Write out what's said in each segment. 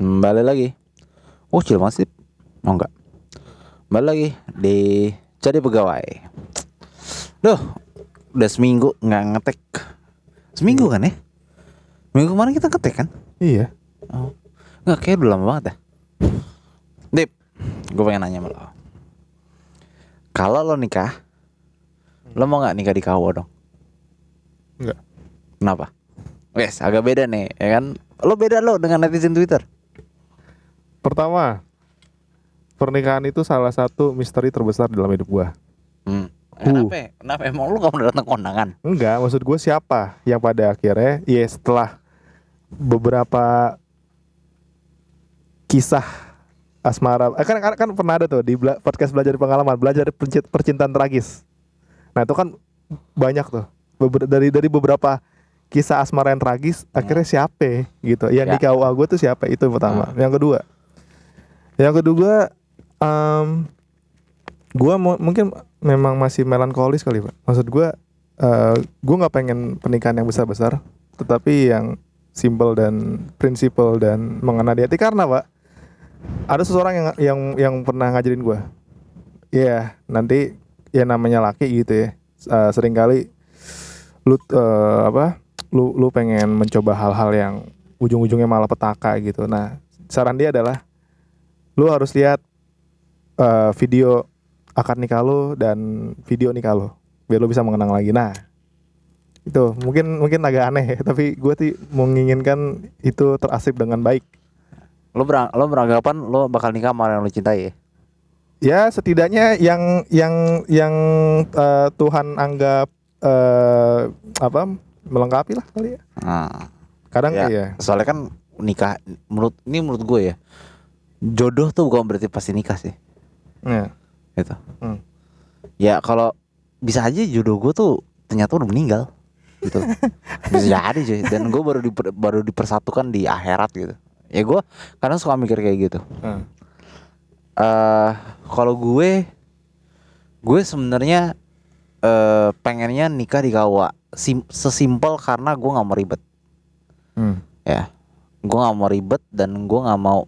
Balik lagi. Oh, chill masih. Oh enggak. Balik lagi di jadi pegawai. Duh, udah seminggu nggak ngetek. Seminggu kan ya? Minggu kemarin kita ngetek kan? Iya. Oh. Nggak kayak udah lama banget ya. Dip, gue pengen nanya sama lo. Kalau lo nikah, lo mau nggak nikah di KUA dong? Enggak. Kenapa? Wes, agak beda nih, ya kan? Lo beda lo dengan netizen Twitter. Pertama, pernikahan itu salah satu misteri terbesar dalam hidup gua. Hmm. Uh. Kenapa? ya? Kenapa emang lu kamu datang kondangan? Enggak, maksud gue siapa yang pada akhirnya ya setelah beberapa kisah asmara eh, kan, kan kan pernah ada tuh di bela- podcast belajar pengalaman belajar perci- percintaan tragis nah itu kan banyak tuh Beber- dari dari beberapa kisah asmara yang tragis akhirnya siapa gitu yang Ya. di KUA gue tuh siapa itu yang pertama yang kedua yang kedua gua mau mungkin memang masih melankolis kali pak. Maksud gua eh gue nggak pengen pernikahan yang besar besar tetapi yang simple dan prinsipal dan mengena di hati. Karena pak ada seseorang yang yang yang pernah ngajarin gua. Iya nanti ya namanya laki gitu ya. Eh, sering kali lu eh, apa lu lu pengen mencoba hal-hal yang ujung-ujungnya malah petaka gitu. Nah saran dia adalah lu harus lihat eh, video akad nikah lu dan video nikah lu biar lu bisa mengenang lagi nah itu mungkin mungkin agak aneh ya, tapi gue tuh menginginkan itu terasip dengan baik Lo berang lo beranggapan lo bakal nikah sama orang yang lo cintai ya? ya setidaknya yang yang yang eh, Tuhan anggap eh, apa melengkapi lah kali ya Nah, kadang Ya. ya soalnya kan nikah menurut ini menurut gue ya jodoh tuh bukan berarti pasti nikah sih ya gitu. Hmm. Ya kalau bisa aja jodoh gue tuh ternyata udah meninggal gitu. bisa jadi cuy. Dan gue baru diper- baru dipersatukan di akhirat gitu. Ya gue kadang suka mikir kayak gitu. Hmm. eh kalau gue gue sebenarnya eh pengennya nikah di KUA Sim- sesimpel karena gue nggak mau ribet Hmm. ya gue nggak mau ribet dan gue nggak mau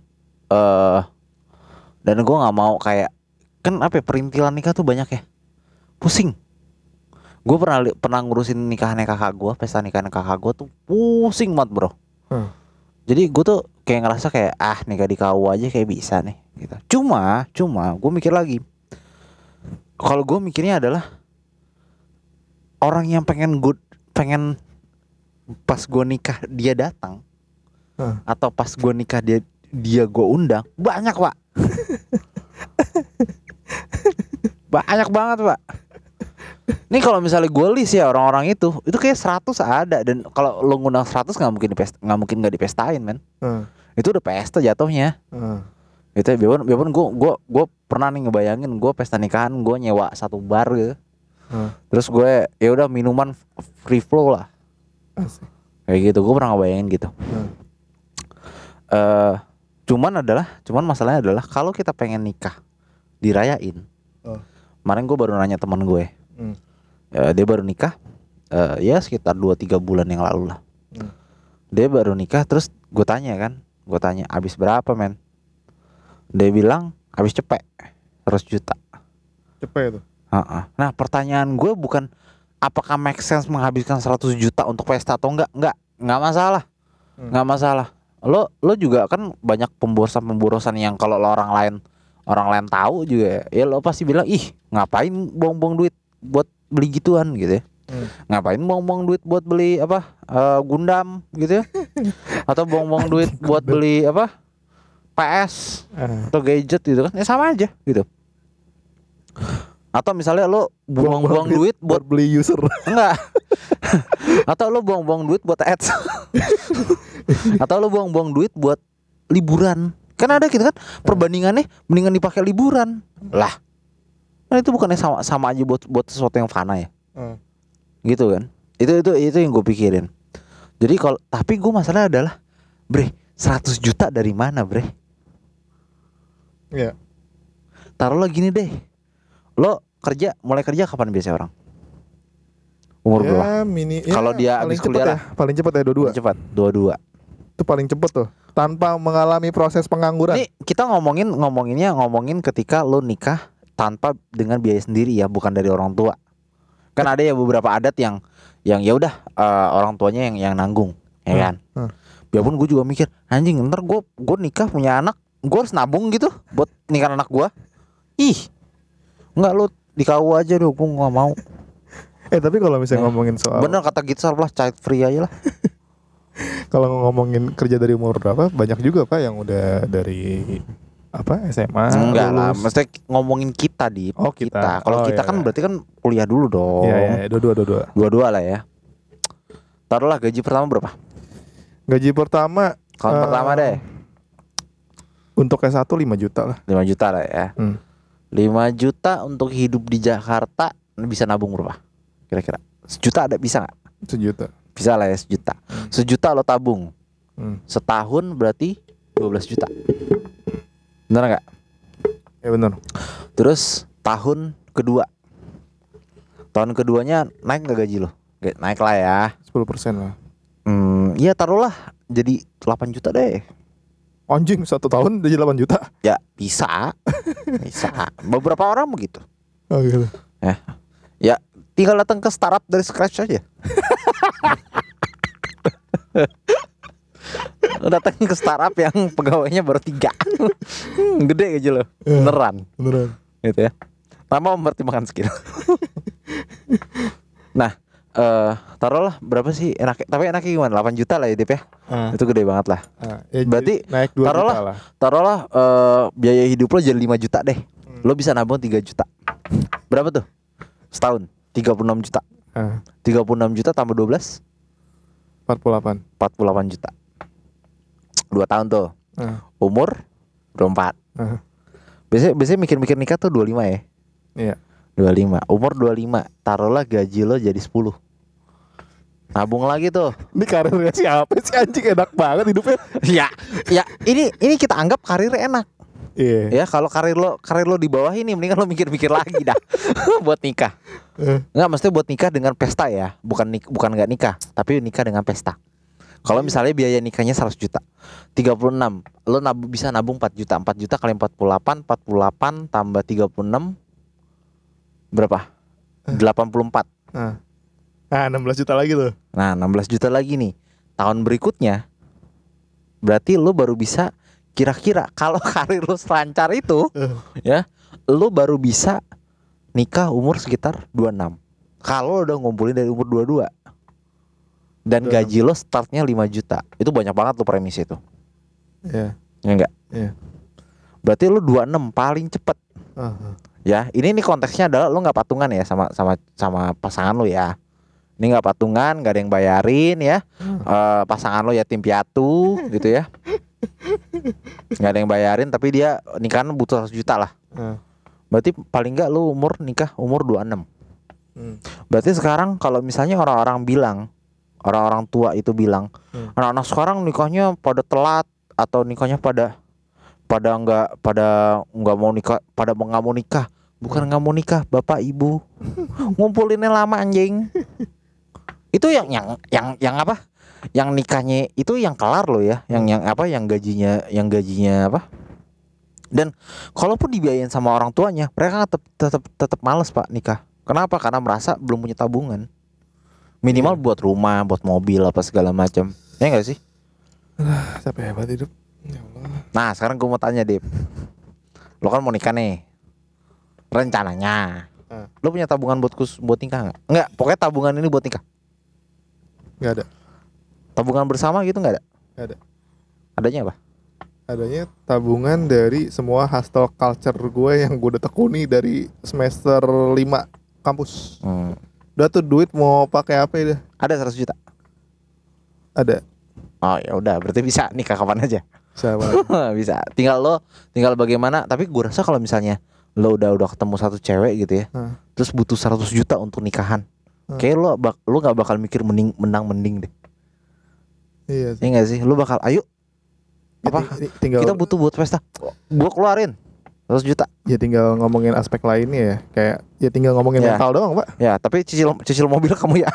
eh dan gue nggak mau kayak kan apa ya, perintilan nikah tuh banyak ya. Pusing. Gue pernah li- pernah ngurusin nikahannya kakak gue pesta nikahan kakak gue tuh pusing banget bro. Hmm. jadi gue tuh kayak ngerasa kayak ah nikah di KUA aja kayak bisa nih gitu. Cuma cuma gue mikir lagi. Kalau gue mikirnya adalah orang yang pengen gue pengen pas gue nikah dia datang Hah. atau pas gue nikah dia dia gue undang banyak pak banyak banget pak Nih kalau misalnya gue list ya orang-orang itu itu kayak 100 ada dan kalau lo ngundang 100 nggak mungkin nggak mungkin nggak dipestain men Hmm. itu udah pesta jatuhnya Hmm. itu ya biarpun biarpun gue gue gue pernah nih ngebayangin gue pesta nikahan gue nyewa satu bar gitu Hmm. terus gue ya udah minuman free flow lah Asik. kayak gitu gue pernah ngebayangin gitu Hmm. eh cuman adalah cuman masalahnya adalah kalau kita pengen nikah dirayain Oh. kemarin gue baru nanya teman gue Hmm. Eh, dia baru nikah eh, ya sekitar 2-3 bulan yang lalu lah Hmm. dia baru nikah terus gue tanya kan gue tanya habis berapa men dia bilang habis cepet 100 juta Cepet itu. Heeh. Nah pertanyaan gue bukan apakah make sense menghabiskan 100 juta untuk pesta atau enggak? Enggak, enggak masalah, Hmm. enggak masalah. Lo lo juga kan banyak pemborosan-pemborosan yang kalau lo orang lain orang lain tahu juga ya lo pasti bilang ih ngapain buang-buang duit buat beli gituan gitu ya. Hmm. Ngapain buang-buang duit buat beli apa eh, Gundam gitu ya? Atau buang-buang duit buat beli apa PS Ah. atau gadget gitu kan? Ya sama aja gitu. Atau misalnya lo buang-buang duit buat beli user. enggak. Atau lo buang-buang duit buat ads. Atau lo buang-buang duit buat liburan. Kan ada gitu kan perbandingannya mendingan dipakai liburan. Lah. Kan itu bukannya sama sama aja buat buat sesuatu yang fana ya. Hmm. Gitu kan. Itu itu itu yang gue pikirin. Jadi kalau tapi gue masalah adalah Bre, 100 juta dari mana, Bre? Iya. Taruhlah gini deh. Lo kerja mulai kerja kapan biasanya orang? Umur berapa? ya, mini. Kalau dia habis kuliah ya, paling cepet ya dua-dua. Cepat, dua-dua. Itu paling cepet tuh. tanpa mengalami proses pengangguran. Ini kita ngomongin ngomonginnya ngomongin ketika lo nikah tanpa dengan biaya sendiri ya, bukan dari orang tua. Kan ada ya beberapa adat yang yang ya udah eh, orang tuanya yang yang nanggung, ya Hmm, kan? hmm. Biarpun gue juga mikir, anjing ntar gue gue nikah punya anak, gue harus nabung gitu buat nikah anak gue. Ih, nggak lo di KU aja deh, gue nggak mau. Eh tapi kalau misalnya Eh, ngomongin soal Bener kata Gitsar lah, child free aja lah. kalau ngomongin kerja dari umur berapa banyak juga pak yang udah dari apa SMA Enggak lah, lulus. mesti ngomongin kita di Oh, kita. Kalau Oh, kita iya, kan iya. berarti kan kuliah dulu dong. Iya iya iya, dua-dua dua-dua. Dua-dua lah ya. Taruhlah gaji pertama berapa? Gaji pertama Kalau Eh, pertama deh untuk S1 5 juta lah. 5 juta lah ya. Hmm. 5 juta untuk hidup di Jakarta bisa nabung berapa? Kira-kira sejuta ada bisa nggak? Sejuta. Bisa lah ya sejuta. Sejuta lo tabung Hmm. setahun berarti 12 juta. Bener nggak? Ya benar. Terus tahun kedua, tahun keduanya naik nggak gaji lo? Naik lah ya. 10% lah. Hmm, ya taruhlah jadi 8 juta deh. Anjing satu tahun jadi 8 juta. Ya bisa, bisa. Beberapa orang begitu. Oh gitu. Ya tinggal datang ke startup dari scratch aja. Datang ke startup yang pegawainya baru tiga, Hmm, gede aja loh, Iya. beneran, Beneran. gitu ya. Tanpa mempertimbangkan skill. nah, eh taruhlah berapa sih enak? Tapi enaknya gimana? 8 juta lah ya Dip ya. Ah, Itu gede banget lah. ah, ya Berarti naik 2 taruhlah. lah. Taruhlah eh, biaya hidup lo jadi 5 juta deh. Hmm. Lo bisa nabung 3 juta. Berapa tuh? Setahun 36 juta. Ah, 36 juta tambah 12 48. 48 juta. Dua tahun tuh. Ah, Umur 24. ah, Biasanya biasanya mikir-mikir nikah tuh 25 ya. Iya. 25. Umur 25. Taruhlah gaji lo jadi 10. Nabung lagi tuh. Ini karirnya siapa sih anjing enak banget hidupnya. ya, ya ini ini kita anggap karir enak. Iya. Ya, kalau karir lo karir lo di bawah ini mendingan lo mikir-mikir lagi dah buat nikah. Eh, Enggak, mesti buat nikah dengan pesta ya. Bukan nik bukan nggak nikah, tapi nikah dengan pesta. Kalau misalnya biaya nikahnya 100 juta 36 Lo nabung, bisa nabung 4 juta 4 juta kali 48 48 tambah 36 Berapa? 84 Ah. Ah, 16 juta lagi tuh. Nah 16 juta lagi nih Tahun berikutnya Berarti lo baru bisa Kira-kira kalau karir lo selancar itu Eh. Ya Lo baru bisa Nikah umur sekitar 26 Kalau udah ngumpulin dari umur 22 Dan 26. gaji lo startnya 5 juta Itu banyak banget lo premis itu Iya. Ya enggak? Iya. Berarti lo 26 paling cepet Ah, ah. Ya ini nih konteksnya adalah lo nggak patungan ya sama sama sama pasangan lo ya Ini nggak patungan, nggak ada yang bayarin ya. Eh, Pasangan lo yatim piatu gitu ya. Nggak ada yang bayarin tapi dia nikahan butuh 100 juta lah. Ah. Berarti paling nggak lu umur nikah umur 26 Hmm. Berarti sekarang kalau misalnya orang-orang bilang Orang-orang tua itu bilang Hmm. Anak-anak sekarang nikahnya pada telat Atau nikahnya pada Pada nggak pada nggak mau nikah Pada nggak mau nikah. Bukan nggak mau nikah Bapak ibu. Ngumpulinnya lama anjing Itu yang yang yang yang apa Yang nikahnya itu yang kelar loh ya Yang yang apa yang gajinya Yang gajinya apa dan kalaupun dibiayain sama orang tuanya, mereka tetap tetap tetap males pak nikah. Kenapa? Karena merasa belum punya tabungan. Minimal Iya. buat rumah, buat mobil apa segala macam. Ya enggak sih? Ah, Siapa hebat hidup? Ya Allah. Nah sekarang gue mau tanya Dip Lo kan mau nikah nih Rencananya Ah. Lo punya tabungan buat kus, buat nikah nggak? Enggak, pokoknya tabungan ini buat nikah Gak ada. Tabungan bersama gitu nggak ada? Nggak ada. Adanya apa? Adanya tabungan dari semua hustle culture gue yang gue udah tekuni dari semester 5 kampus. Hmm. Udah tuh duit mau pakai apa ya? Ada 100 juta Ada. Oh ya udah, berarti bisa nikah kapan aja Siapa? bisa tinggal lo tinggal bagaimana tapi gue rasa kalau misalnya lo udah udah ketemu satu cewek gitu ya Hmm. terus butuh 100 juta untuk nikahan Hmm. kayak lo bak lo nggak bakal mikir mending menang mending deh iya sih. ya nggak sih lo bakal ayo Ya, apa? ti- tinggal kita butuh buat pesta gua keluarin 100 juta ya tinggal ngomongin aspek lainnya ya. Kayak ya tinggal ngomongin Ya. mental doang, Pak. ya tapi cicil cicil mobil kamu ya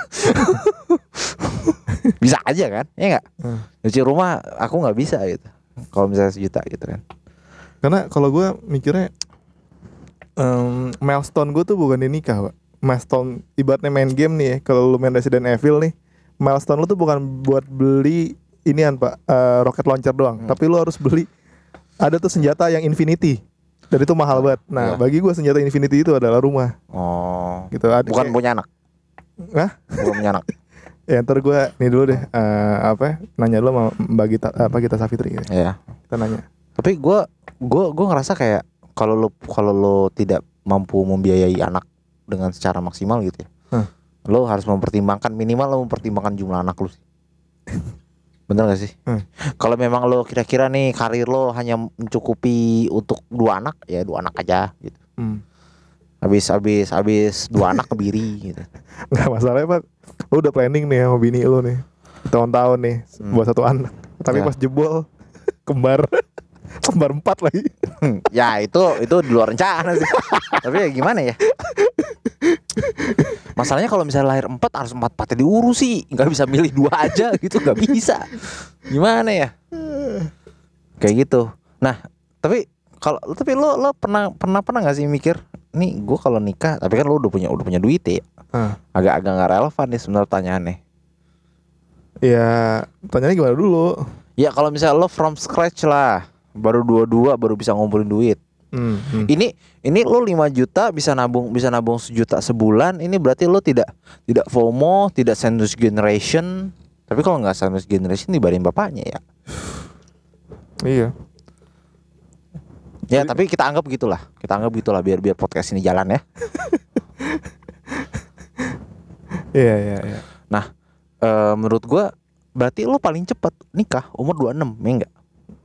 bisa aja kan ya nggak Hmm. cicil rumah aku nggak bisa gitu Kalau misalnya sejuta gitu kan. Karena kalau gue mikirnya em, milestone gue tuh bukan di nikah, Pak. Milestone ibaratnya main game nih ya. Kalau lu main Resident Evil nih, milestone lu tuh bukan buat beli inian, Pak, eh, rocket launcher doang, Hmm. tapi lu harus beli ada tuh senjata yang infinity. Dan itu mahal banget. Nah, Iya. bagi gue senjata infinity itu adalah rumah. Oh. Gitu. Ada Bukan kayak- punya anak. Hah? Bukan punya anak. Ya ntar gue nih dulu deh eh, apa ya, nanya dulu sama Mbak Gita apa Gita Safitri gitu. Iya. Kita nanya. Tapi gua gua gua ngerasa kayak kalau lo kalau lo tidak mampu membiayai anak dengan secara maksimal gitu ya. Hah. Lo harus mempertimbangkan minimal lo mempertimbangkan jumlah anak lo sih. Bener gak sih? Hmm. Kalau memang lo kira-kira nih karir lo hanya mencukupi untuk dua anak, ya dua anak aja gitu. Hmm. Habis habis habis dua anak kebiri gitu. Nggak masalahnya Pak. Lu udah planning nih sama bini lu nih. Tahun-tahun nih Hmm. buat satu anak. Tapi Ya. pas jebol kembar kembar empat lagi. ya itu itu di luar rencana sih. Tapi ya gimana ya? Masalahnya kalau misalnya lahir empat harus empat empatnya diurus sih, nggak bisa milih dua aja gitu, nggak bisa. Gimana ya? Kayak gitu. Nah, tapi kalau tapi lo lo pernah pernah pernah nggak sih mikir, nih gue kalau nikah, tapi kan lo udah punya udah punya duit ya, Ah. agak-agak nggak relevan nih sebenarnya pertanyaannya. Ya, tanyanya gimana dulu? Ya kalau misalnya lo from scratch lah, baru dua-dua baru bisa ngumpulin duit. Hmm, hmm. Ini ini lo 5 juta bisa nabung bisa nabung sejuta sebulan. Ini berarti lo tidak tidak FOMO, tidak sandwich generation. Tapi kalau nggak sandwich generation dibanding bapaknya ya. Iya. Ya tapi kita anggap gitulah. Kita anggap gitulah biar biar podcast ini jalan ya. Iya, iya, iya. Nah, eh, menurut gua berarti lo paling cepat nikah umur 26, ya enggak?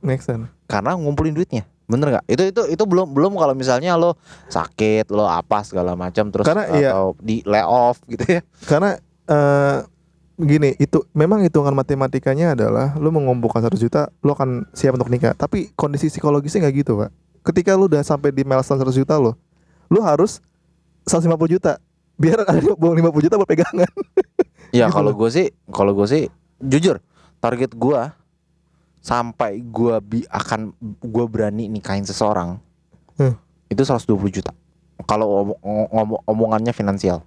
Make sense. Karena ngumpulin duitnya. Bener nggak? Itu itu itu belum belum kalau misalnya lo sakit, lo apa segala macam terus Karena iya. atau di lay off gitu ya. Karena eh gini, itu memang hitungan matematikanya adalah lu mengumpulkan satu juta, lu akan siap untuk nikah. Tapi kondisi psikologisnya nggak gitu, Pak. Ketika lu udah sampai di milestone 100 juta lo, lu harus 150 juta biar ada 50 juta buat pegangan. Ya Gitu kalau gue sih, kalau gue sih jujur target gua sampai gua bi akan gua berani nikahin seseorang Hmm. itu 120 juta. Kalau omong- ngomong omongannya finansial.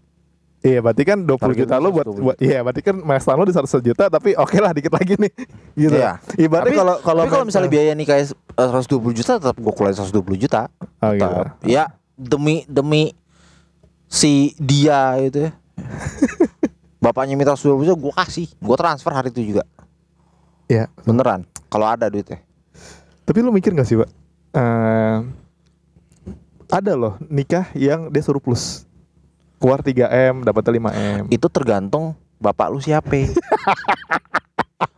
Iya, berarti kan 20 Target juta lu lu buat, 120 buat iya, berarti kan milestone lu di 100 juta tapi oke lah dikit lagi nih. Gitu. Iya. Ibaratnya Tapi kalau kalau kalau misalnya biaya nikah 120 juta tetap gua keluarin 120 juta. Oh, gitu. Ya demi demi si dia itu ya. Bapaknya minta 120 juta gua kasih, gua transfer hari itu juga. Iya. Beneran. Kalau ada duitnya. Tapi lu mikir gak sih, Pak? Eh, ada loh nikah yang dia surplus. Keluar 3M, dapatnya 5M. itu tergantung bapak lu siapa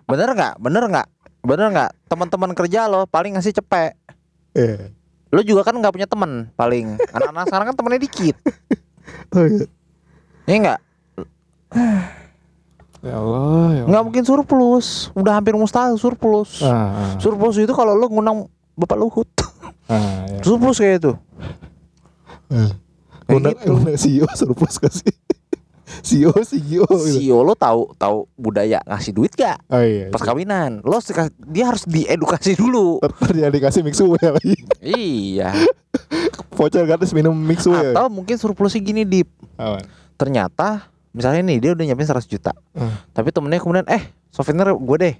bener nggak bener nggak bener nggak teman-teman kerja lo paling ngasih cepet Iya. lo juga kan nggak punya temen paling anak-anak sekarang kan temennya dikit Oh, iya. ya nggak Ya Allah, ya Allah. nggak mungkin surplus udah hampir mustahil surplus Ah, ah, surplus itu kalau lo ngundang bapak luhut ah, ya. surplus kayak itu Kayak Undang, gitu. undang CEO surplus gak sih? CEO, CEO gitu. CEO lo tahu tahu budaya ngasih duit gak Oh iya. pas kawinan lo dia harus diedukasi dulu Ntar dia dikasih mixue lagi. iya Voucher gratis minum mixue. atau mungkin surplusnya gini dip Awan. ternyata misalnya nih dia udah nyiapin 100 juta. Hmm. tapi temennya kemudian eh souvenir gue deh.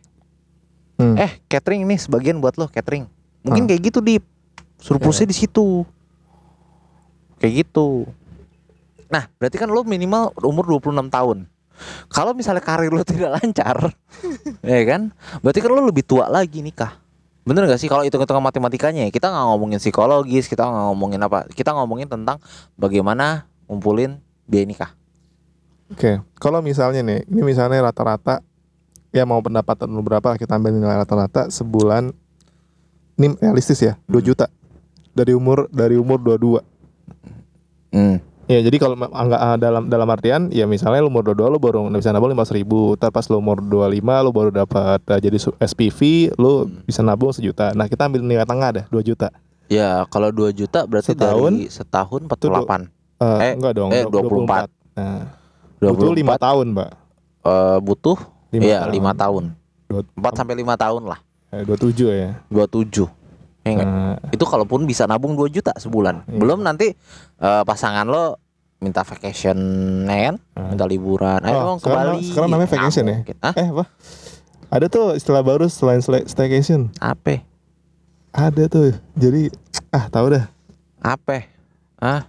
Hmm. eh catering nih sebagian buat lo catering. Mungkin Hmm. kayak gitu dip. Surplusnya di situ. Kayak gitu. Nah berarti kan lo minimal umur 26 tahun. Kalau misalnya karir lo tidak lancar ya kan? Berarti kan lo lebih tua lagi nikah. Bener gak sih kalau hitung-hitungan matematikanya? Ya kita nggak ngomongin psikologis kita nggak ngomongin apa kita ngomongin tentang bagaimana ngumpulin biaya nikah Oke, kalau misalnya nih, ini misalnya rata-rata ya mau pendapatan lu berapa kita ambil nilai rata-rata sebulan ini realistis ya 2 juta. Dari umur dari umur 22 hmm. Ya jadi kalau enggak ah, dalam dalam artian ya misalnya lu umur 22 lu baru bisa nabung 500 ribu. Ntar pas lu umur 25 lu baru dapat ah, jadi su- SPV lu bisa nabung sejuta. Nah kita ambil nilai tengah dah 2 juta. Ya, kalau 2 juta berarti Setahun? dari setahun 48. Eh, Eh, Enggak dong eh, 24 Nah 24 butuh 5 tahun mbak eh, butuh Lima iya tahun. 5 tahun. Dua- 4 sampai 5 tahun lah. Eh, 27 ya. 27 ya nggak? Nah, itu kalaupun bisa nabung 2 juta sebulan Iya. belum nanti eh, pasangan lo minta vacation ya kan Ah. minta liburan ayo Oh, dong ke sekarang- Bali sekarang namanya vacation ya? mungkin. Hah? eh apa? Ada tuh istilah baru selain staycation. apa Ada tuh. Jadi ah tahu dah. apa ah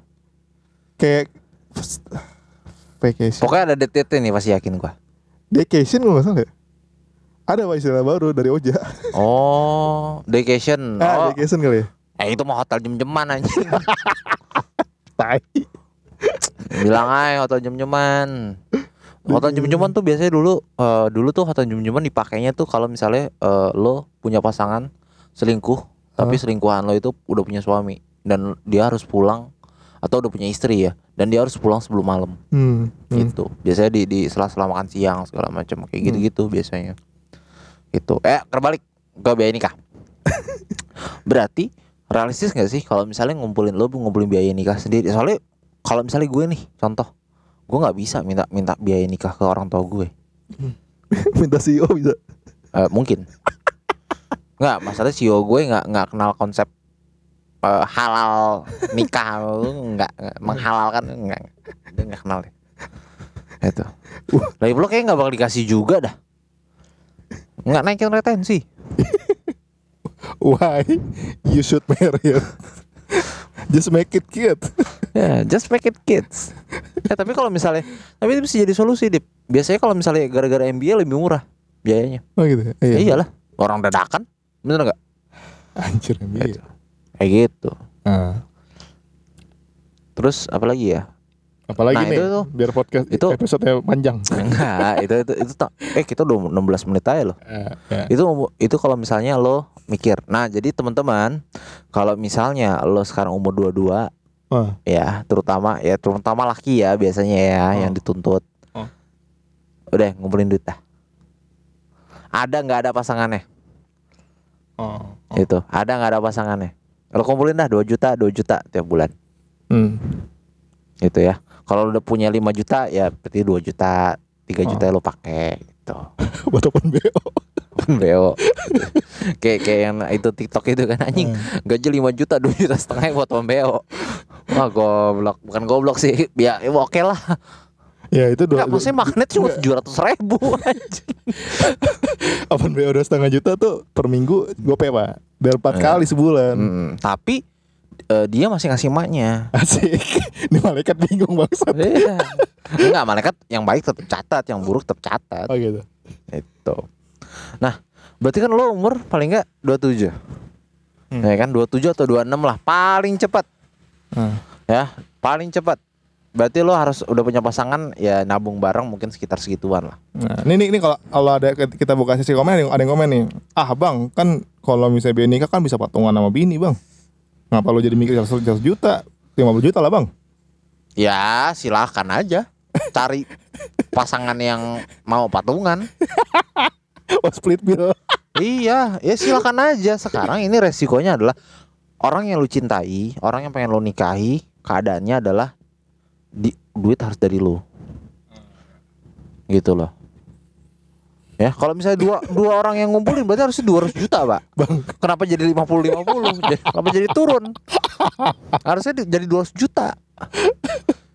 Kayak vacation. pokoknya ada DTT nih pasti yakin gua Vacation gue nggak salah ya? Ada pak istilah baru dari Oja. oh vacation Ah, oh vacation kali ya? eh itu mah hotel jem-jeman anjing Tai. bilang aja hotel jem-jeman hotel jem-jeman tuh biasanya dulu eh, dulu tuh hotel jem-jeman dipakainya tuh kalau misalnya eh, lo punya pasangan selingkuh tapi selingkuhan lo itu udah punya suami dan dia harus pulang atau udah punya istri ya dan dia harus pulang sebelum malam. Hmm. hmm. gitu. Biasanya di di sela-sela makan siang segala macam kayak gitu-gitu biasanya. Gitu. Eh terbalik. Ke biaya nikah. Berarti realistis nggak sih kalau misalnya ngumpulin lo ngumpulin biaya nikah sendiri? Soalnya kalau misalnya gue nih contoh gue nggak bisa minta minta biaya nikah ke orang tua gue. Minta CEO bisa. Eh, mungkin. Nggak masalah CEO gue nggak nggak kenal konsep halal nikah nggak nggak menghalalkan nggak dia nggak kenal deh itu lagi pula kayak nggak bakal dikasih juga dah nggak naikin retensi Why you should marry her? Just make it cute. ya just make it kids ya tapi kalau misalnya tapi itu bisa jadi solusi dip biasanya kalau misalnya gara-gara MBA lebih murah biayanya Oh gitu. ya? ya Iya. iyalah orang dadakan bener nggak Anjir MBA. Kayak gitu Ah. terus apa lagi ya Apalagi Nah, nih itu tuh. biar podcast Itu- episode panjang. Enggak, itu itu itu tak- eh kita udah 16 menit aja loh. Eh, ya. Itu itu kalau misalnya lo mikir. Nah, jadi teman-teman, kalau misalnya lo sekarang umur 22 Wah. ya, terutama ya terutama laki ya biasanya ya Oh. yang dituntut. Oh. Udah ngumpulin duit dah. Ada nggak ada pasangannya? Oh. Itu. Ada nggak ada pasangannya? Lo kumpulin dah 2 juta, 2 juta tiap bulan. Hmm. Gitu ya. Kalau udah punya 5 juta ya berarti 2 juta, 3 juta lo pakai gitu. Buat open BO. Beo kayak kayak yang itu TikTok itu kan anjing gaji 5 juta 2 juta setengah buat Beo wah goblok bukan goblok sih ya, ya oke lah Ya itu dua. nggak maksudnya magnet cuma tujuh ratus ribu open BO udah setengah juta tuh per minggu gue pak. Biar empat Eh. kali sebulan. Mm, tapi eh, dia masih ngasih maknya Asik. Ini malaikat bingung bangsat. Iya. Enggak malaikat yang baik tetap catat yang buruk tetap catat Oh gitu. itu nah berarti kan lo umur paling enggak 27 Hmm. ya kan 27 atau 26 lah paling cepat Ah. ya paling cepat berarti lo harus udah punya pasangan ya nabung bareng mungkin sekitar segituan lah Nah, ini nih, ini kalau kalau ada kita buka sesi komen ada yang- komen nih. Ah, Bang, kan kalau misalnya biaya nikah kan bisa patungan sama bini, Bang. Ngapa lu jadi mikir 100, 100 juta? 50 juta lah, Bang. ya silahkan aja cari pasangan yang mau patungan Oh, split bill. iya ya silakan aja sekarang ini resikonya adalah orang yang lu cintai orang yang pengen lo nikahi keadaannya adalah di, duit harus dari lu. Gitu loh. Ya kalau misalnya dua dua orang yang ngumpulin berarti harusnya 200 juta pak. Bang, kenapa jadi 50 50 Jadi- kenapa jadi turun? Harusnya di- jadi 200 juta.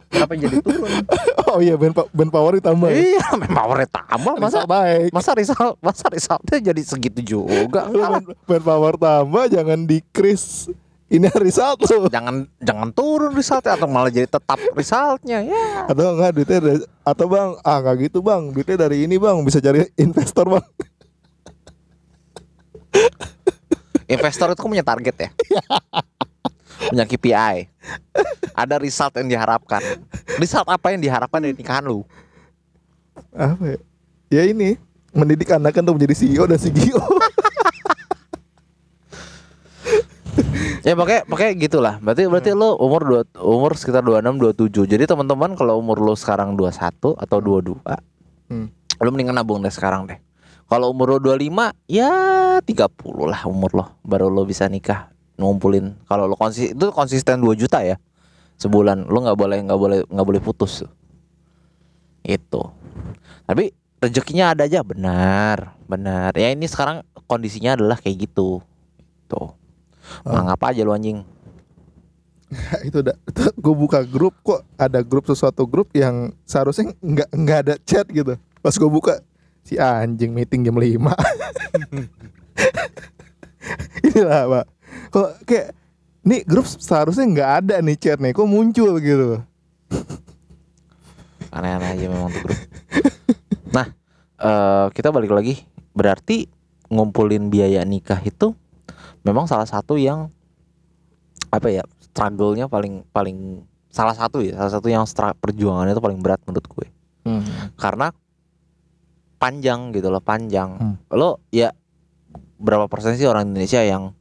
Kenapa jadi turun? Oh iya band, band power ditambah. ya? iya memang powernya tambah. Masa baik. masa risal masa risalnya jadi segitu juga? Band, band power tambah jangan decrease. Ini result tuh. jangan jangan turun resultnya atau malah jadi tetap resultnya ya Atau enggak duitnya dari, atau Bang, ah enggak gitu, Bang. Duitnya dari ini, Bang. Bisa cari investor, Bang. investor itu kan punya target ya punya KPI ada result yang diharapkan result apa yang diharapkan dari nikahan lu Apa ya? Ya ini, mendidik anak untuk menjadi CEO dan CEO. ya pakai pakai gitulah. Berarti berarti lo umur dua umur sekitar 26 27 jadi teman-teman kalau umur lo sekarang 21 atau 22 Hmm. lo mendingan nabung deh sekarang deh. Kalau umur lo 25 ya 30 lah umur lo. Baru lo bisa nikah ngumpulin. Kalau lo konsis itu konsisten 2 juta ya sebulan. Lo nggak boleh nggak boleh nggak boleh putus. Itu. Tapi rezekinya ada aja. Benar benar. Ya ini sekarang kondisinya adalah kayak gitu. Tuh. Oh. Nganggap aja lu anjing. itu udah gue buka grup kok ada grup sesuatu grup yang seharusnya nggak nggak ada chat gitu pas gue buka si anjing meeting jam 5 inilah pak kok kayak nih grup seharusnya nggak ada nih chat nih kok muncul gitu Aneh-aneh aja memang tuh grup. Nah, eh kita balik lagi. Berarti ngumpulin biaya nikah itu memang salah satu yang apa ya struggle-nya paling paling salah satu ya salah satu yang perjuangannya itu paling berat menurut gue. Karena panjang gitu loh panjang. Hmm. lo ya berapa persen sih orang Indonesia yang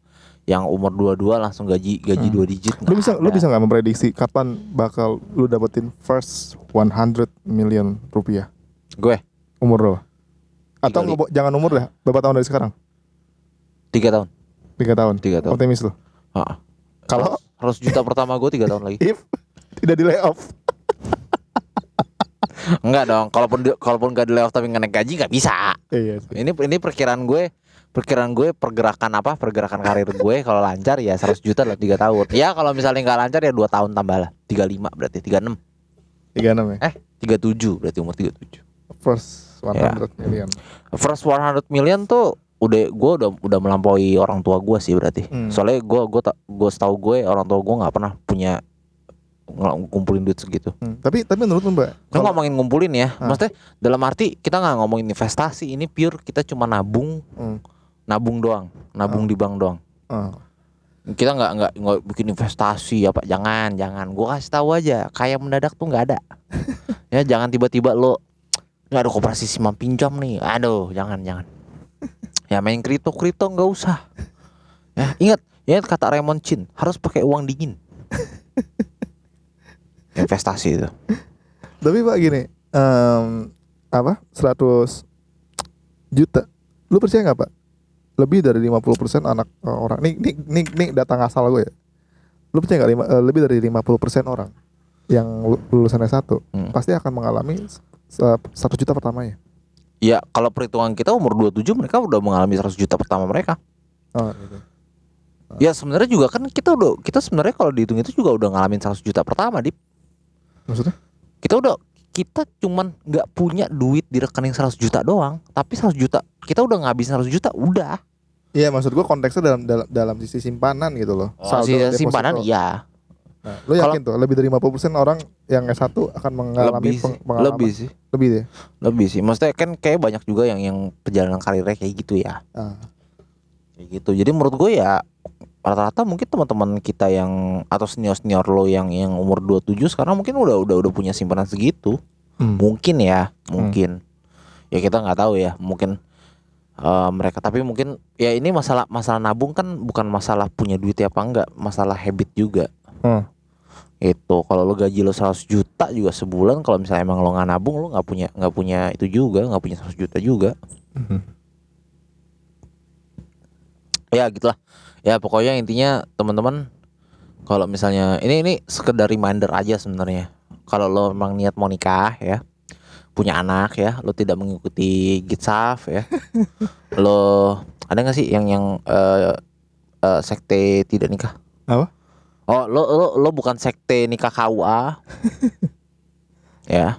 yang umur 22 langsung gaji gaji Hmm. dua digit? Lu Nggak bisa lu ada. bisa nggak memprediksi kapan bakal lu dapetin first 100 million rupiah? Gue? Umur lo? Atau Tiga li- nggak- jangan umur dah berapa tahun dari sekarang? Tiga tahun tiga tahun? Tiga tahun. Optimis lu? Ha-ha. kalau harus juta pertama gue tiga tahun lagi. If tidak di layoff. Enggak dong kalaupun di, kalaupun gak di layoff tapi nggak naik gaji nggak bisa. Iya sih. ini ini perkiraan gue perkiraan gue pergerakan apa? Pergerakan karir gue kalau lancar ya 100 juta lah tiga tahun. Ya kalau misalnya nggak lancar ya dua tahun tambah lah. 35 berarti 36 tiga enam ya? Eh 37 berarti umur 37 first 100 Ya. million. First 100 million tuh udah gue udah udah melampaui orang tua gue sih berarti Hmm. soalnya gue gue tak gue setahu gue orang tua gue nggak pernah punya ng- ngumpulin duit segitu Hmm, tapi tapi menurut lu mbak kan kalau- ngomongin ngumpulin ya Ah. maksudnya dalam arti kita nggak ngomongin investasi ini pure kita cuma nabung Hmm. nabung doang nabung Ah. di bank doang Ah. kita nggak nggak nggak bikin investasi apa jangan jangan gue kasih tahu aja kayak mendadak tuh nggak ada ya jangan tiba-tiba lo nggak ada koperasi simpan pinjam nih aduh jangan jangan ya main kripto kripto nggak usah. Ya ingat ingat kata Raymond Chin harus pakai uang dingin. Investasi itu. Tapi pak gini em, apa 100 juta lu percaya nggak pak? Lebih dari 50% anak eh, orang nih nih nih, nih data ngasal gue ya. Lu percaya nggak eh, lebih dari 50% orang yang lu- lulusan S1 Hmm. pasti akan mengalami s- satu juta pertamanya ya kalau perhitungan kita umur 27 mereka udah mengalami 100 juta pertama mereka. Oh, gitu. ya sebenarnya juga kan kita udah kita sebenarnya kalau dihitung itu juga udah ngalamin 100 juta pertama di maksudnya? Kita udah kita cuman nggak punya duit di rekening 100 juta doang. Tapi 100 juta kita udah ngabisin 100 juta udah. Iya maksud gue konteksnya dalam dalam dalam sisi simpanan gitu loh. Saldo si deposito. simpanan iya Nah, lu yakin tuh lebih dari 50% orang yang S1 akan mengalami lebih sih. pengalaman? Lebih sih. Lebih deh. lebih sih. Maksudnya kan kayak banyak juga yang yang perjalanan karirnya kayak gitu ya. Ah. kayak gitu. Jadi menurut gue ya rata-rata mungkin teman-teman kita yang atau senior-senior lo yang yang umur 27 sekarang mungkin udah udah udah punya simpanan segitu. Hmm. mungkin ya mungkin. Ya kita nggak tahu ya mungkin eh, mereka. Tapi mungkin ya ini masalah masalah nabung kan bukan masalah punya duit apa enggak masalah habit juga. Hmm. Itu kalau lo gaji lo 100 juta juga sebulan kalau misalnya emang lo nggak nabung lo nggak punya nggak punya itu juga nggak punya 100 juta juga. Mhm. ya gitulah. Ya pokoknya intinya teman-teman kalau misalnya ini ini sekedar reminder aja sebenarnya. Kalau lo memang niat mau nikah ya punya anak ya lo tidak mengikuti gitsaf ya. Lo ada nggak sih yang yang eh, eh, sekte tidak nikah? Apa? Oh lo lo lo bukan sekte nikah KUA ya.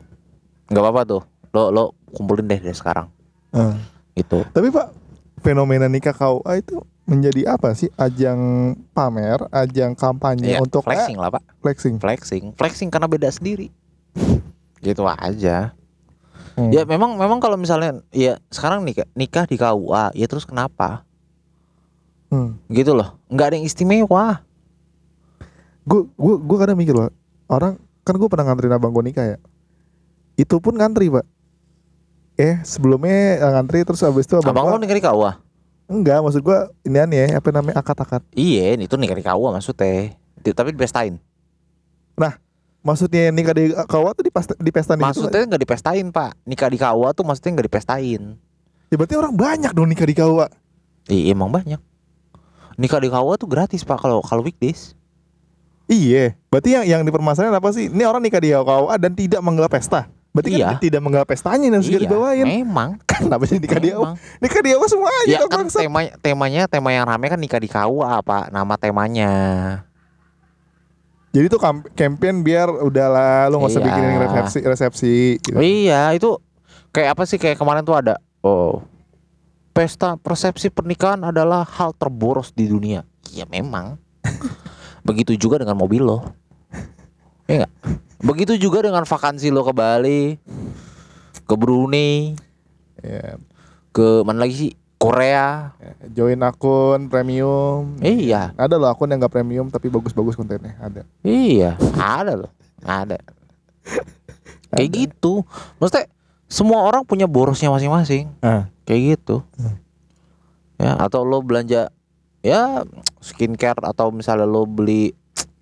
Nggak apa-apa tuh. Lo lo kumpulin deh dari sekarang. Ah. gitu. Tapi Pak, fenomena nikah KUA itu menjadi apa sih? Ajang pamer, ajang kampanye ya, untuk flexing lah pak. Eh, flexing. flexing. Flexing karena beda sendiri. Gitu aja. Hmm. ya memang memang kalau misalnya ya sekarang nikah nikah di KUA ya terus kenapa? Hmm. gitu loh. Nggak ada yang istimewa Gue gue gue kadang mikir loh, orang kan gue pernah nganterin abang gue nikah ya. Itu pun ngantri pak. Eh sebelumnya eh, ngantri terus abis itu abang, abang lo nikah di KUA enggak maksud gue ini ya apa namanya akad-akad. iya itu nikah di KUA maksudnya Di- tapi dipestain Maksudnya nikah di KUA tuh di pesta di pesta gitu maksudnya nggak dipestain pak nikah di KUA tuh maksudnya nggak dipestain Ya berarti orang banyak dong nikah di KUA. iya emang banyak nikah di KUA tuh gratis pak kalau kalau weekdays Iya, berarti yang yang dipermasalahan apa sih? Ini orang nikah di KUA dan tidak menggelar pesta. Berarti Iya. kan tidak menggapai pestanya yang harus Iya, dibawain. memang. Kenapa jadi nikah di memang. Nikah di awal semua aja Ya kan kan tema temanya tema yang rame kan nikah di KUA apa nama temanya. Jadi tuh campaign biar udahlah lu nggak usah Iya. bikinin resepsi resepsi gitu. Iya, itu kayak apa sih kayak kemarin tuh ada oh pesta persepsi pernikahan adalah hal terboros di dunia. Iya memang. Begitu juga dengan mobil lo. Iya nggak? Begitu juga dengan vakansi lo ke Bali, ke Brunei, Ya, ke mana lagi sih? Korea. join akun premium. Iya, Ada loh akun yang nggak premium tapi bagus-bagus kontennya. Ada. iya, ada loh, ada. Kayak gitu. Maksudnya semua orang punya borosnya masing-masing. Ah. kayak gitu ya atau lo belanja ya skincare atau misalnya lo beli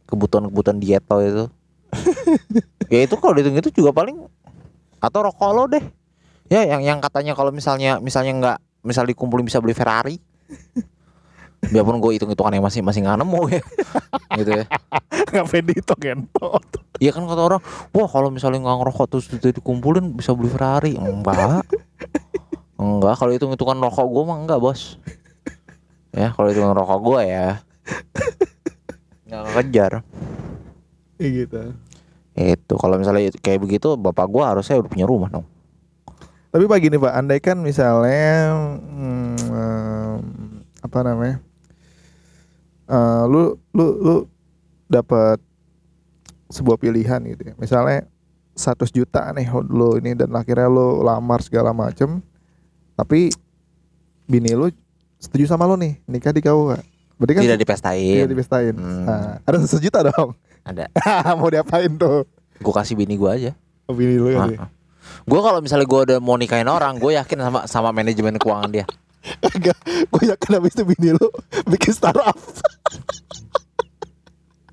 kebutuhan-kebutuhan diet lo itu ya itu kalau dihitung itu juga paling atau rokok lo deh ya yang yang katanya kalau misalnya misalnya nggak misal dikumpulin bisa beli Ferrari biarpun gue hitung hitungannya masih masih nggak nemu ya gitu ya Ngapain dihitung gentot? Iya kan kata orang, wah kalau misalnya nggak ngerokok terus itu dikumpulin bisa beli Ferrari. Enggak. Enggak, kalau hitung hitungan rokok gue mah enggak bos. Ya kalau hitungan rokok gue ya. Nggak kejar. Kayak gitu. Itu kalau misalnya itu- kayak begitu, bapak gue harusnya udah punya rumah dong. Tapi pak gini pak, andai kan misalnya hmm, em, apa namanya, Eh, lu lu lu dapat sebuah pilihan gitu ya. Misalnya 100 juta nih lu ini dan akhirnya lu lamar segala macem, tapi bini lu setuju sama lu nih nikah di KUA. Berarti kan Tidak tidak dipestain. dipestain. Hmm. Nah, ada 100 juta dong. Ada. Mau diapain tuh? Gue kasih bini gue aja. Oh, Bini lu kan. Gue kalau misalnya gue udah mau nikahin orang, gue yakin sama sama manajemen keuangan dia. Enggak, gue yakin habis itu bini lu bikin startup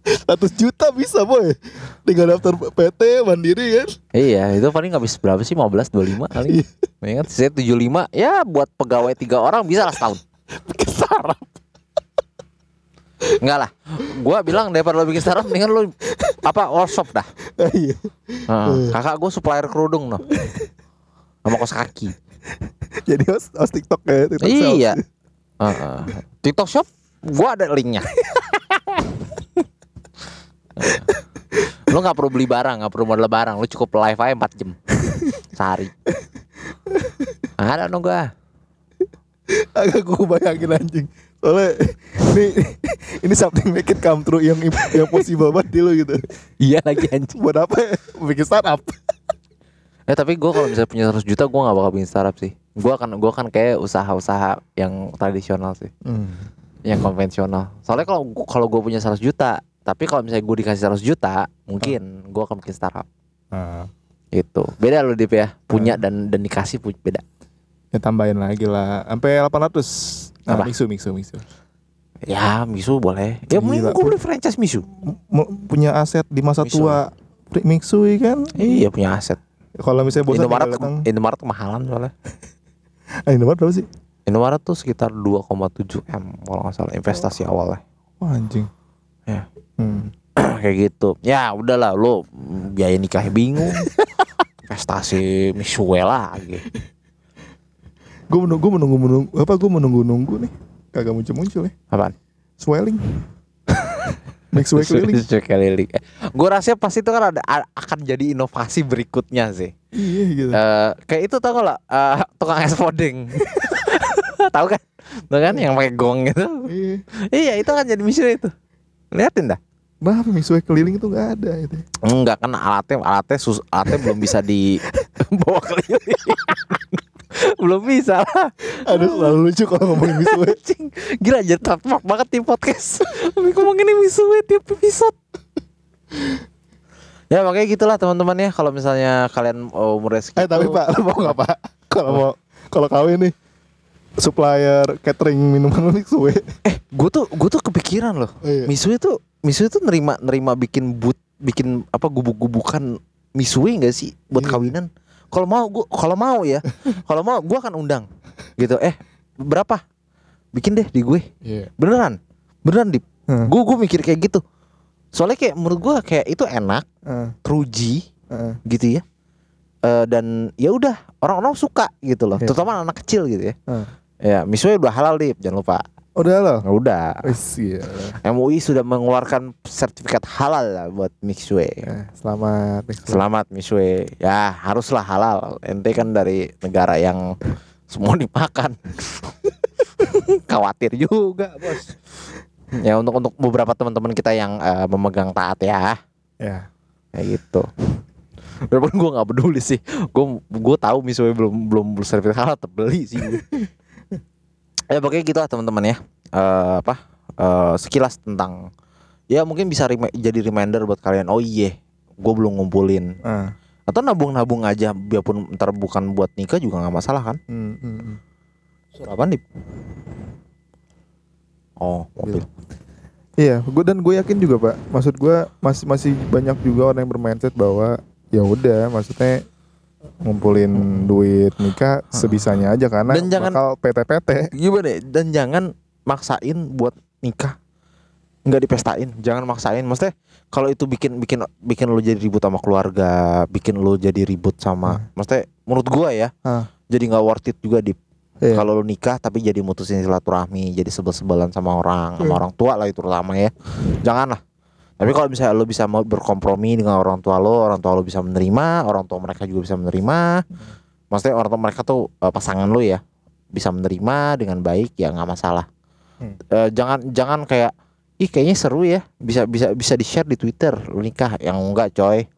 100 juta bisa boy Tinggal daftar PT Mandiri kan Iya, itu paling habis berapa sih? 15, 25 kali. Ingat saya 75 ya buat pegawai tiga orang bisa lah setahun. Bikin startup Enggak lah. Gua bilang daripada lo bikin startup mendingan lo apa workshop dah. Iya Heeh. kakak gue supplier kerudung no. Sama kos kaki. Jadi host, host TikTok ya TikTok Iya. sales. Heeh. TikTok shop gua ada linknya. lo nggak perlu beli barang, nggak perlu modal barang, lo cukup live aja 4 jam sehari. Ada no gua. Agak gue bayangin anjing Soalnya ini ini something make it come true yang yang possible banget di lu gitu. Iya lagi anjing. Buat apa? ya? Bikin startup. Eh tapi gue kalau misalnya punya 100 juta gue nggak bakal bikin startup sih. Gue akan gua kan kayak usaha-usaha yang tradisional sih, yang konvensional. Soalnya kalau kalau gue punya 100 juta, tapi kalau misalnya gue dikasih 100 juta, mungkin gue akan bikin startup. Itu beda loh Dip ya, punya dan dan dikasih beda. Ya tambahin lagi lah sampai 800. Nah, Apa? mixu mixu mixu. Ya Misu boleh. Ya Gila. gue beli franchise Misu. M- punya aset di masa Mixu. tua Mixu ya kan Iya punya aset. kalau misalnya bosan Indomaret datang Indomaret kemahalan soalnya. ah, Indomaret berapa sih Indomaret tuh sekitar 2,7 m kalau nggak salah investasi awalnya. wah anjing Ya. hmm. kayak gitu ya udahlah lo biaya nikah bingung investasi misue lagi gue menunggu menunggu menunggu apa gue menunggu nunggu nih. Kagak muncul muncul ya apaan? Swelling. Keliling Misue keliling gue rasa pasti itu kan ada akan jadi inovasi berikutnya sih. Iya gitu. Eh, kayak itu tau gak lah eh, tukang es podeng tahu kan? Tahu kan? Yang pakai gong gitu. Iya. Iya itu kan jadi misue itu. Liatin dah. Kenapa Mixu keliling itu nggak ada gitu Enggak kan alatnya alatnya sus, alatnya belum bisa dibawa keliling. Belum bisa lah. Aduh selalu lucu kalau ngomongin Mixu Anjing, Gila jadi trademark banget di podcast. Tapi ngomongin ini Misue tiap episode. ya makanya gitulah teman-teman ya kalau misalnya kalian oh, umurnya segitu. Eh tapi pak mau nggak pak kalau mau kalau kawin nih supplier catering minuman Mixu eh gue tuh gue tuh kepikiran loh. Iya. Misue tuh Misue tuh nerima nerima bikin but bikin apa gubuk-gubukan Misue enggak sih buat Iya. kawinan? Kalau mau gua kalau mau ya. kalau mau gua akan undang. Gitu. Eh, berapa? Bikin deh di gue. Iya Beneran. Beneran, Dip. Hmm. Gue gue mikir kayak gitu. Soalnya kayak menurut gua kayak itu enak, Heeh, teruji heeh. gitu ya. Eh, dan ya udah orang-orang suka gitu loh, Iya. terutama anak kecil gitu ya. Ah. Ya, misue udah halal dip, jangan lupa. Udah lo. Udah. Wis iya. MUI sudah mengeluarkan sertifikat halal lah buat mixue. Eh, selamat. Selamat Miswe. Ya haruslah halal. Ente kan dari negara yang semua dimakan. Khawatir juga bos. Ya untuk untuk beberapa teman-teman kita yang eh, memegang taat ya, Ya. kayak gitu. Walaupun gue nggak peduli sih, gue gue tahu Miswe belum belum sertifikat halal terbeli sih. ya pokoknya gitu lah teman-teman ya. Eh, apa? Eh, sekilas tentang ya mungkin bisa remi- jadi reminder buat kalian. Oh iya, gue belum ngumpulin Ah. atau nabung-nabung aja biarpun ntar bukan buat nikah juga nggak masalah kan Hmm, hmm, hmm. suara apa nih oh mobil Iya, gue dan gue yakin juga pak. Maksud gue masih masih banyak juga orang yang bermindset bahwa ya udah, maksudnya ngumpulin duit nikah sebisanya aja karena Dan jangan- bakal PT-PT. gimana ya? dan jangan maksain buat nikah nggak dipestain jangan maksain maksudnya kalau itu bikin bikin bikin lo jadi ribut sama keluarga bikin lo jadi ribut sama maksudnya menurut gua ya Ah. jadi nggak worth it juga di Iya. kalau lo nikah tapi jadi mutusin silaturahmi jadi sebel-sebelan sama orang sama Hmm. orang tua lah itu terutama ya jangan lah tapi kalau misalnya lo bisa mau berkompromi dengan orang tua lo orang tua lo bisa menerima orang tua mereka juga bisa menerima maksudnya orang tua mereka tuh eh, pasangan lo ya bisa menerima dengan baik ya nggak masalah Hmm. Eh, jangan jangan kayak ih kayaknya seru ya bisa bisa bisa di share di twitter lo nikah yang enggak coy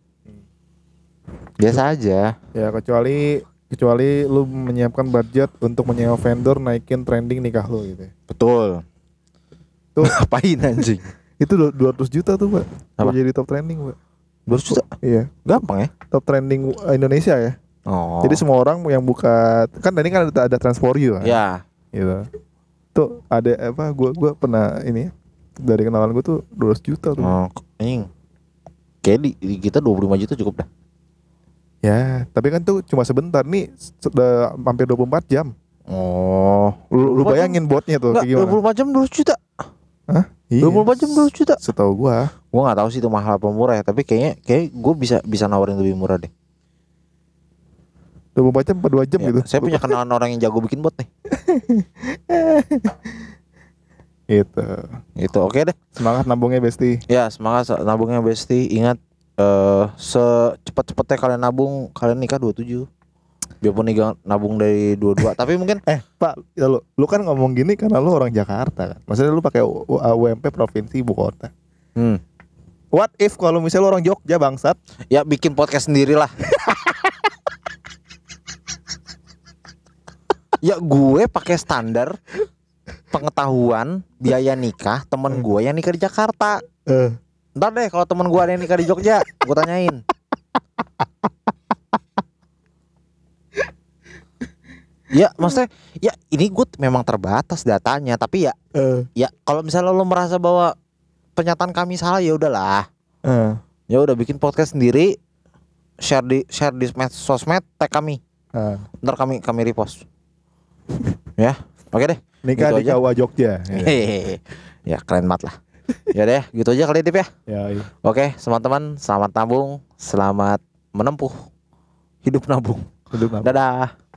biasa aja Ya kecuali kecuali lu menyiapkan budget untuk menyewa vendor naikin trending nikah lu gitu. ya. betul Tuh. ngapain anjing Itu du- 200 juta tuh, Pak. Apa? Jadi top trending, Pak. 200 juta Iya, gampang ya top trending Indonesia ya. oh Jadi semua orang yang buka kan tadi kan ada ada trans for you kan. ya Gitu. Tuh ada apa gua gua pernah ini dari kenalan gua tuh 200 juta tuh. oh anjing kayak di, di kita 25 juta cukup dah Ya, tapi kan tuh cuma sebentar nih sudah hampir 24 jam. oh Lu, lu bayangin botnya tuh Enggak, kayak gimana? 24 jam 200 juta Hah? Iya. 24 jam 200 juta Setahu gua. Gua nggak tahu sih itu mahal apa murah ya Tapi kayaknya kayak gue bisa bisa nawarin lebih murah deh 24 jam 42 jam Ya, gitu. Saya punya kenalan orang yang jago bikin bot nih Gitu. Gitu oke deh Semangat nabungnya Besti. Ya semangat nabungnya Besti Ingat eh secepat-cepatnya kalian nabung Kalian nikah 27 Biarpun nikah nabung dari 22 Tapi mungkin Eh, Pak, ya lu, lu kan ngomong gini karena lu orang Jakarta kan. Maksudnya lu pakai UMP provinsi ibu kota. hmm, What if kalau misalnya lu orang Jogja bangsat? Ya bikin podcast sendiri lah Ya gue pakai standar pengetahuan biaya nikah temen gue yang nikah di Jakarta. Eh, Ntar deh kalau temen gue ada yang nikah di Jogja, gue tanyain. ya maksudnya ya ini gue memang terbatas datanya tapi ya eh, ya kalau misalnya lo merasa bahwa pernyataan kami salah ya udahlah eh. ya udah bikin podcast sendiri share di share di med- sosmed tag kami Ah. ntar kami kami repost ya oke deh Nikah Gitu di aja. Kawa Jogja. Ya. Ya keren banget lah ya deh gitu aja kali Dip ya Ya, iya. Oke, teman-teman, selamat nabung, selamat menempuh hidup nabung. Hidup nabung. Dadah.